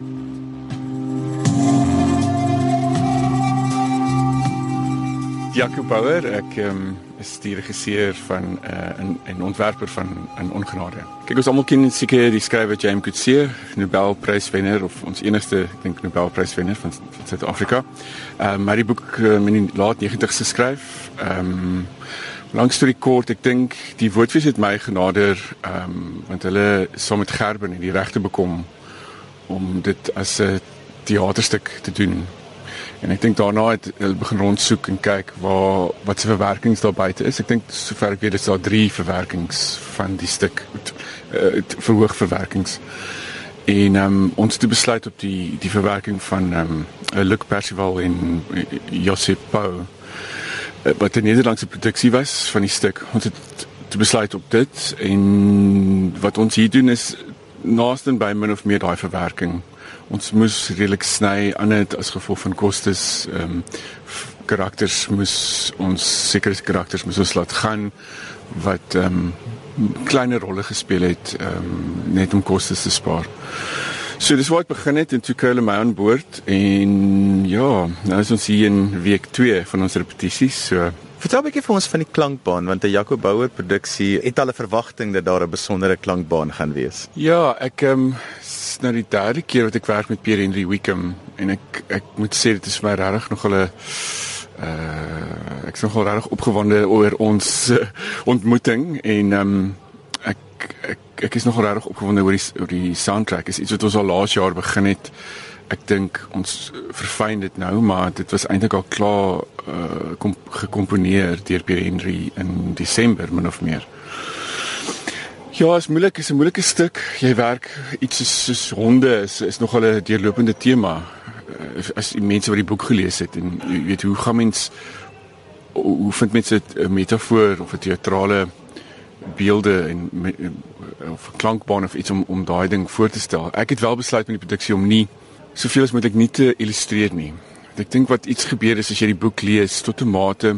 Jaco Bouwer, ek um, is die regisseur van uh, 'n 'n ontwerper van 'n ongenade. Kyk ons almal ken seker die skrywer James Coetzee, Nobelpryswenner of ons enigste, ek dink Nobelpryswenner van, van Suid-Afrika. Ehm um, maar die boek um, in die laat 90's geskryf. Ehm um, Lang storie kort, ek dink die woordfees het my genader ehm um, want hulle saam met Gerben het die regte bekom om dit as 'n teaterstuk te doen En ek dink daarna het hulle begin rondsoek en kyk waar wat se verwerkings daar buite is. Ek dink sover ek weet is daar 3 verwerkings van die stuk uh, verhoog verwerkings. En um, ons het besluit op die die verwerking van ehm um, Luc Percival en uh, Josep Pau wat 'n Nederlandse produksie was van die stuk. Ons het besluit op dit en wat ons hier doen is naaste by min of meer daai verwerking ons moes redelik sny aan dit as gevolg van kostes ehm um, karakters moes ons sekere karakters moes ons laat gaan wat ehm um, kleiner rolle gespeel het ehm um, net om kostes te spaar. So dis waar ek begin het en toe kuile my aan boord en ja, nou is ons hier in week 2 van ons repetisies. So Vertel 'n bietjie vir ons van die klankbaan want 'n Jaco Bouwer produksie het al 'n verwagting dat daar 'n besondere klankbaan gaan wees. Ja, ek ehm um, nou die derde keer wat ek werk met Pierre Henry Wickham en ek ek moet sê dit is vir my regtig nog 'n uh ek is nogal regtig opgewonde oor ons uh, ontmoeting en ehm um, ek ek ek is nogal regtig opgewonde oor die oor die soundtrack. Iets wat ons al laas jaar begin het ek dink ons verfyn dit nou maar dit was eintlik al klaar uh, kom, gekomponeer deur Pierre Henry in Desember min of meer. Ja, is moeilik, is 'n moeilike stuk. Jy werk iets soos, soos honde is is nogal 'n deurlopende tema. Uh, as die mense wat die boek gelees het en jy weet hoe gaan mens hoe vind mense 'n metafoor of 'n teatrale beelde en of klankbaan of iets om om daai ding voor te stel. Ek het wel besluit met die produksie om nie soveel as moontlik nie te illustreer nie. Ek dink wat iets gebeur is as jy die boek lees tot 'n mate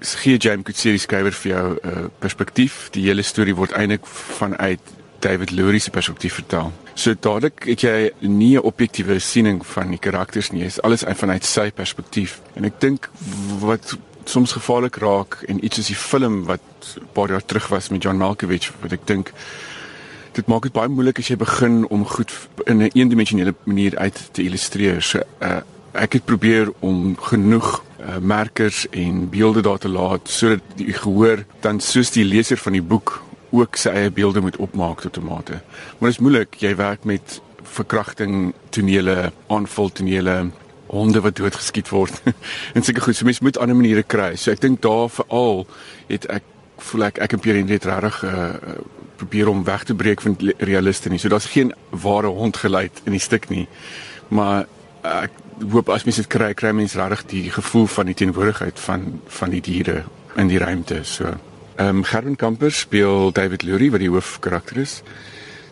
gee James Coetzee die skrywer vir jou 'n uh, perspektief. Die hele storie word eintlik vanuit David Lurie se perspektief vertel. So dadelik het jy nie 'n objektiewe siening van die karakters nie. Dit is alles vanuit sy perspektief. En ek dink wat soms gevaarlik raak en iets soos die film wat 'n paar jaar terug was met John Malkovich wat ek dink dit maak dit baie moeilik as jy begin om goed in 'n eendimensionele manier uit te illustreer. So uh, ek het probeer om genoeg uh, merkers en beelde daar te laat sodat jy gehoor dan soos die leser van die boek ook sy eie beelde moet opmaak tot 'n mate. Maar dit is moeilik. Jy werk met verkrachting tonele, aanval tonele honde wat doodgeskiet word. en seker goed, so mens moet ander maniere kry. So ek dink daar veral het ek voel ek ek en Pierre net regtig uh, probeer om weg te breek van realiste nie. So daar's geen ware hond geluid in die stuk nie. Maar ek hoop as mens dit kry, kry mens regtig die gevoel van die teenwoordigheid van van die diere in die ruimte. So ehm um, Gerben Kamper speel David Lurie wat die hoofkarakter is.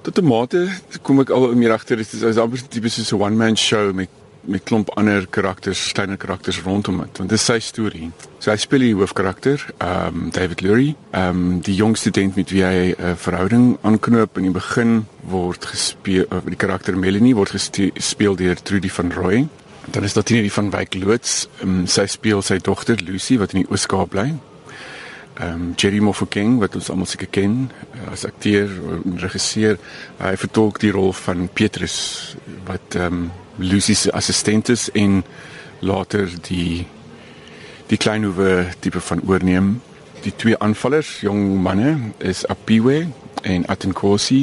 Tot 'n mate kom ek al meer agter dit is amper tipies so 'n one man show met met klomp ander karakters, kleiner karakters rondom dit. Want dit is sy storie. So hy speel die hoofkarakter, ehm um, David Lurie, ehm um, die jong student met wie hy 'n uh, verhouding aanknoop in die begin word gespeel uh, die karakter Melanie word gespeel deur Trudy van Rooi. Dan is daar Tini van Wyk loods, um, sy speel sy dogter Lucy wat in die Ooskaap bly. Ehm um, Jerry Mofokeng wat ons almal seker ken uh, as akteur en regisseur, hy vertolk die rol van Petrus wat ehm um, Lucy se assistent is en later die die kleinhoewe tipe van oorneem. Die twee aanvallers, jong manne, is Apiwe en Atenkosi.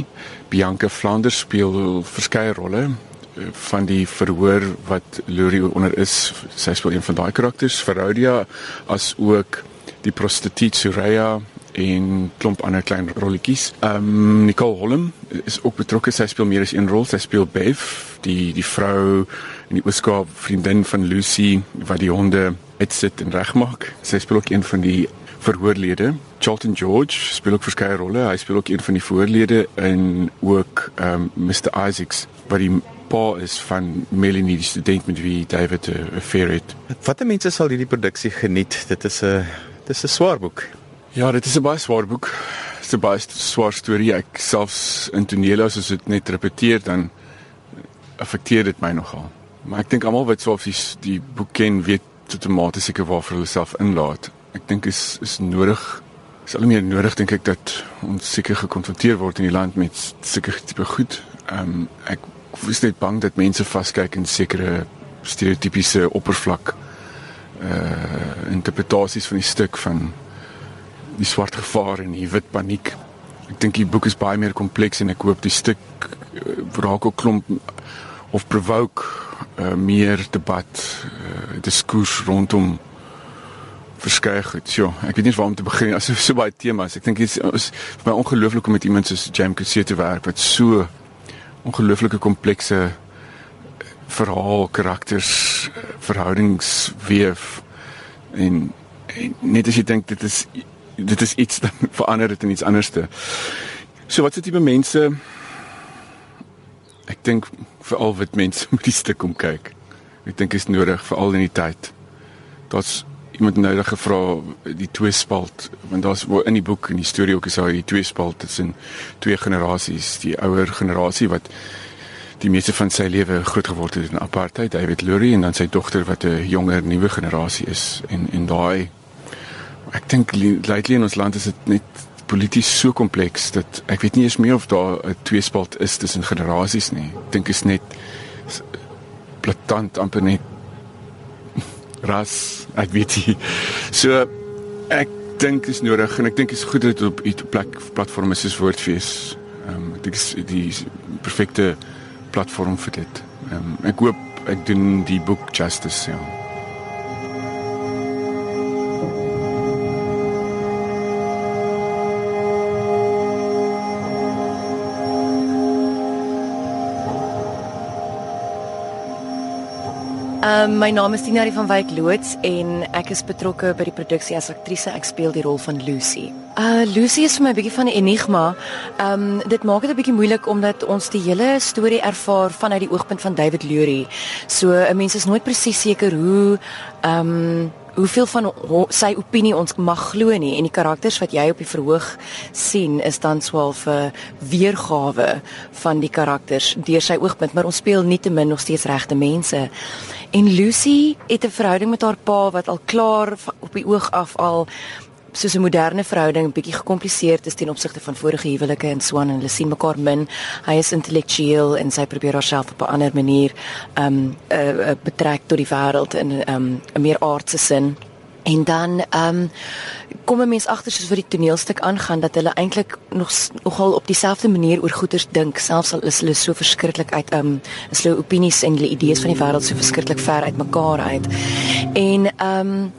Bianca Flanders speel verskeie rolle eh, van die verhoor wat Lurie onder is. Sy speel een van daai karakters, Verodia, as ook die prostituut Suraya en klomp ander klein rolletjies. Ehm um, Nicole Holm is ook betrokke. Sy speel meer as een rol. Sy speel Bev, die die vrou in die Ooskaap vriendin van Lucy wat die honde uitsit en regmaak. Sy speel ook een van die verhoorlede. Charlton George speel ook verskeie rolle. Hy speel ook een van die voorlede en ook ehm um, Mr Isaacs wat die pa is van Melanie die student met wie David 'n affair het. Watter mense sal hierdie produksie geniet? Dit is 'n dis 'n swaar boek. Ja, dit is 'n baie swaar boek. Dit is 'n baie swaar storie. Ek selfs in tonele as ons dit net repeteer dan affekteer dit my nogal. Maar ek dink almal wat so of die, die boek ken, weet outomaties seker waarvoor hulle self inlaat. Ek dink is is nodig is al meer nodig dink ek dat ons seker gekonfronteer word in die land met seker tipe goed. Ehm um, ek is net bang dat mense vaskyk in sekere stereotypiese oppervlak uh interpretasies van die stuk van die swart gevaar en die wit paniek. Ek dink die boek is baie meer kompleks en ek hoop die stuk uh, raak ook klomp of provoke uh, meer debat, uh, diskurs rondom verskeie goed. Ja, ek weet nie waar om te begin as so baie temas. Ek dink dit is vir my ongelooflik om met iemand soos James Kutse te werk wat so ongelooflike komplekse verhaal, karakters, verhoudings weef en, en net as jy dink dit is dit is iets dan verander dit in iets anderste. So wat is dit tipe mense ek dink veral wit mense moet die stuk kom kyk. Ek dink is nodig veral in die tyd. Daar's iemand het gevra die twee spalt want daar's in die boek en die storie ook is daar die twee spalt tussen twee generasies, die ouer generasie wat die meeste van sy lewe groot geword het in apartheid, David Lurie en dan sy dogter wat 'n jonger nuwe generasie is en en daai ek dink lately in ons land is dit net polities so kompleks dat ek weet nie eens meer of daar 'n tweespalt is tussen generasies nie. Ek dink is net platant amper net ras, ek weet nie. So ek dink is nodig en ek dink is goed dat dit op 'n plek platform is soos Woordfees. Ehm um, ek dink is die perfekte platform vir dit. Ehm um, ek hoop ek doen die boek justice ja. Um, my naam is Tina van Wyk Loots en ek is betrokke by die produksie as aktrise. Ek speel die rol van Lucy. Uh Lucy is vir my 'n bietjie van 'n enigma. Um dit maak dit 'n bietjie moeilik omdat ons die hele storie ervaar vanuit die oogpunt van David Lurie. So 'n mens is nooit presies seker hoe um hoeveel van sy opinie ons mag glo nie en die karakters wat jy op die verhoog sien is dan swaalf 'n weergawe van die karakters deur sy oogpunt maar ons speel nietemin nog steeds regte mense. En Lucy het 'n verhouding met haar pa wat al klaar op die oog af al soos 'n moderne verhouding bietjie gekompliseerd is ten opsigte van vorige huwelike en so aan en hulle sien mekaar min. Hy is intellektueel en sy probeer haarself op 'n ander manier um uh, uh, betrek tot die wêreld in um 'n meer aardse sin. En dan ehm um, kom 'n mens agter soos vir die toneelstuk aangaan dat hulle eintlik nog nogal op dieselfde manier oor goeters dink, selfs al is hulle so verskriklik uit ehm um, is hulle opinies en hulle idees van die wêreld so verskriklik ver uit mekaar uit. En ehm um,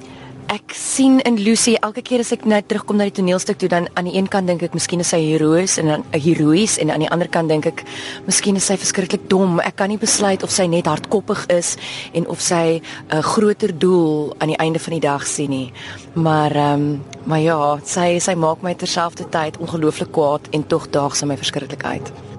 ek sien in Lucy elke keer as ek net terugkom na die toneelstuk toe dan aan die een kant dink ek miskien is sy heroïs en dan 'n heroïs en aan die ander kant dink ek miskien is sy verskriklik dom. Ek kan nie besluit of sy net hardkoppig is en of sy 'n groter doel aan die einde van die dag sien nie. Maar ehm um, maar ja, sy sy maak my terselfdertyd ongelooflik kwaad en tog daag sy my verskriklik uit.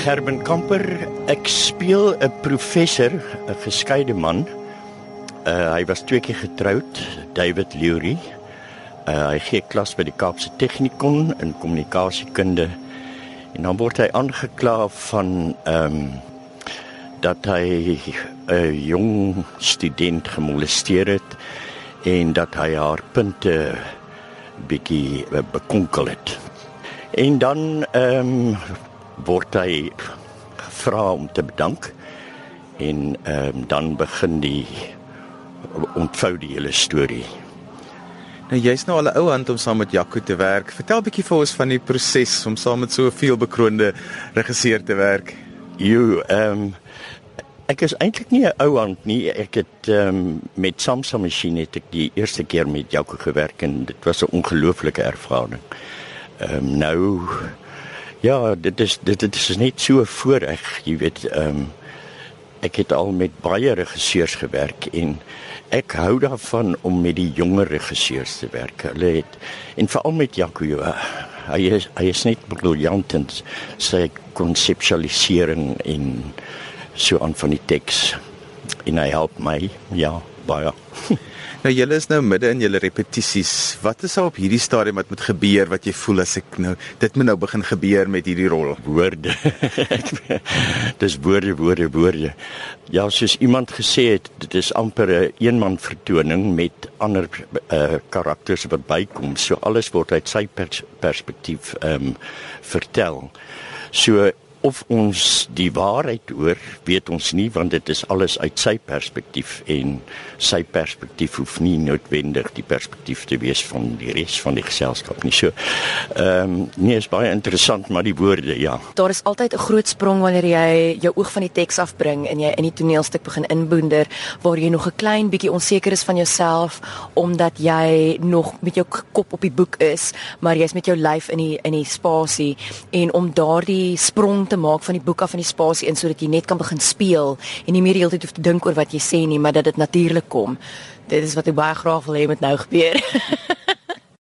Gerben Kamper. Ek speel 'n professor, 'n geskeide man. Uh hy was twee keer getroud, David Lurie. Uh hy gee klas by die Kaapse Technikon in kommunikasiekunde. En dan word hy aangekla van ehm um, dat hy 'n jong student gemolesteer het en dat hy haar punte bietjie bekonkel het. En dan ehm um, word hy gevra om te bedank en ehm um, dan begin die ontvou die hele storie. Nou jy's nou al 'n ou hand om saam met Jaco te werk. Vertel bietjie vir ons van die proses om saam met so 'n veelbekroonde regisseur te werk. Jo, ehm um, ek is eintlik nie 'n ou hand nie. Ek het ehm um, met Samsung masjiene het ek die eerste keer met Jaco gewerk en dit was 'n ongelooflike ervaring. Ehm um, nou Ja, dit is dit, dit is net so voorreg, jy weet, ehm um, ek het al met baie regisseurs gewerk en ek hou daarvan om met die jonger regisseurs te werk. Hulle het en veral met Jaco, hy is hy is net briljant in sy konseptualisering en so aan van die teks. En hy help my, ja, baie. Nou julle is nou midde in julle repetisies. Wat is daar op hierdie stadium wat moet gebeur wat jy voel as ek nou dit moet nou begin gebeur met hierdie rol? Woorde. dis woorde, woorde, woorde. Ja, soos iemand gesê het, dit is amper 'n eenman vertoning met ander uh karakters wat bykom. So alles word uit sy pers perspektief ehm um, vertel. So of ons die waarheid oor weet ons nie want dit is alles uit sy perspektief en sy perspektief hoef nie noodwendig die perspektief te wees van die res van die geselskap nie. So ehm um, nee is baie interessant maar die woorde ja. Daar is altyd 'n groot sprong wanneer jy jou oog van die teks afbring en jy in die toneelstuk begin inboender waar jy nog 'n klein bietjie onseker is van jouself omdat jy nog met jou kop op die boek is, maar jy's met jou lyf in die in die spasie en om daardie sprong te maak van die boek af in die spasie in sodat jy net kan begin speel en nie meer die hele tyd hoef te dink oor wat jy sê nie, maar dat dit natuurlik kom. Dit is wat ek baie graag wil hê moet nou gebeur.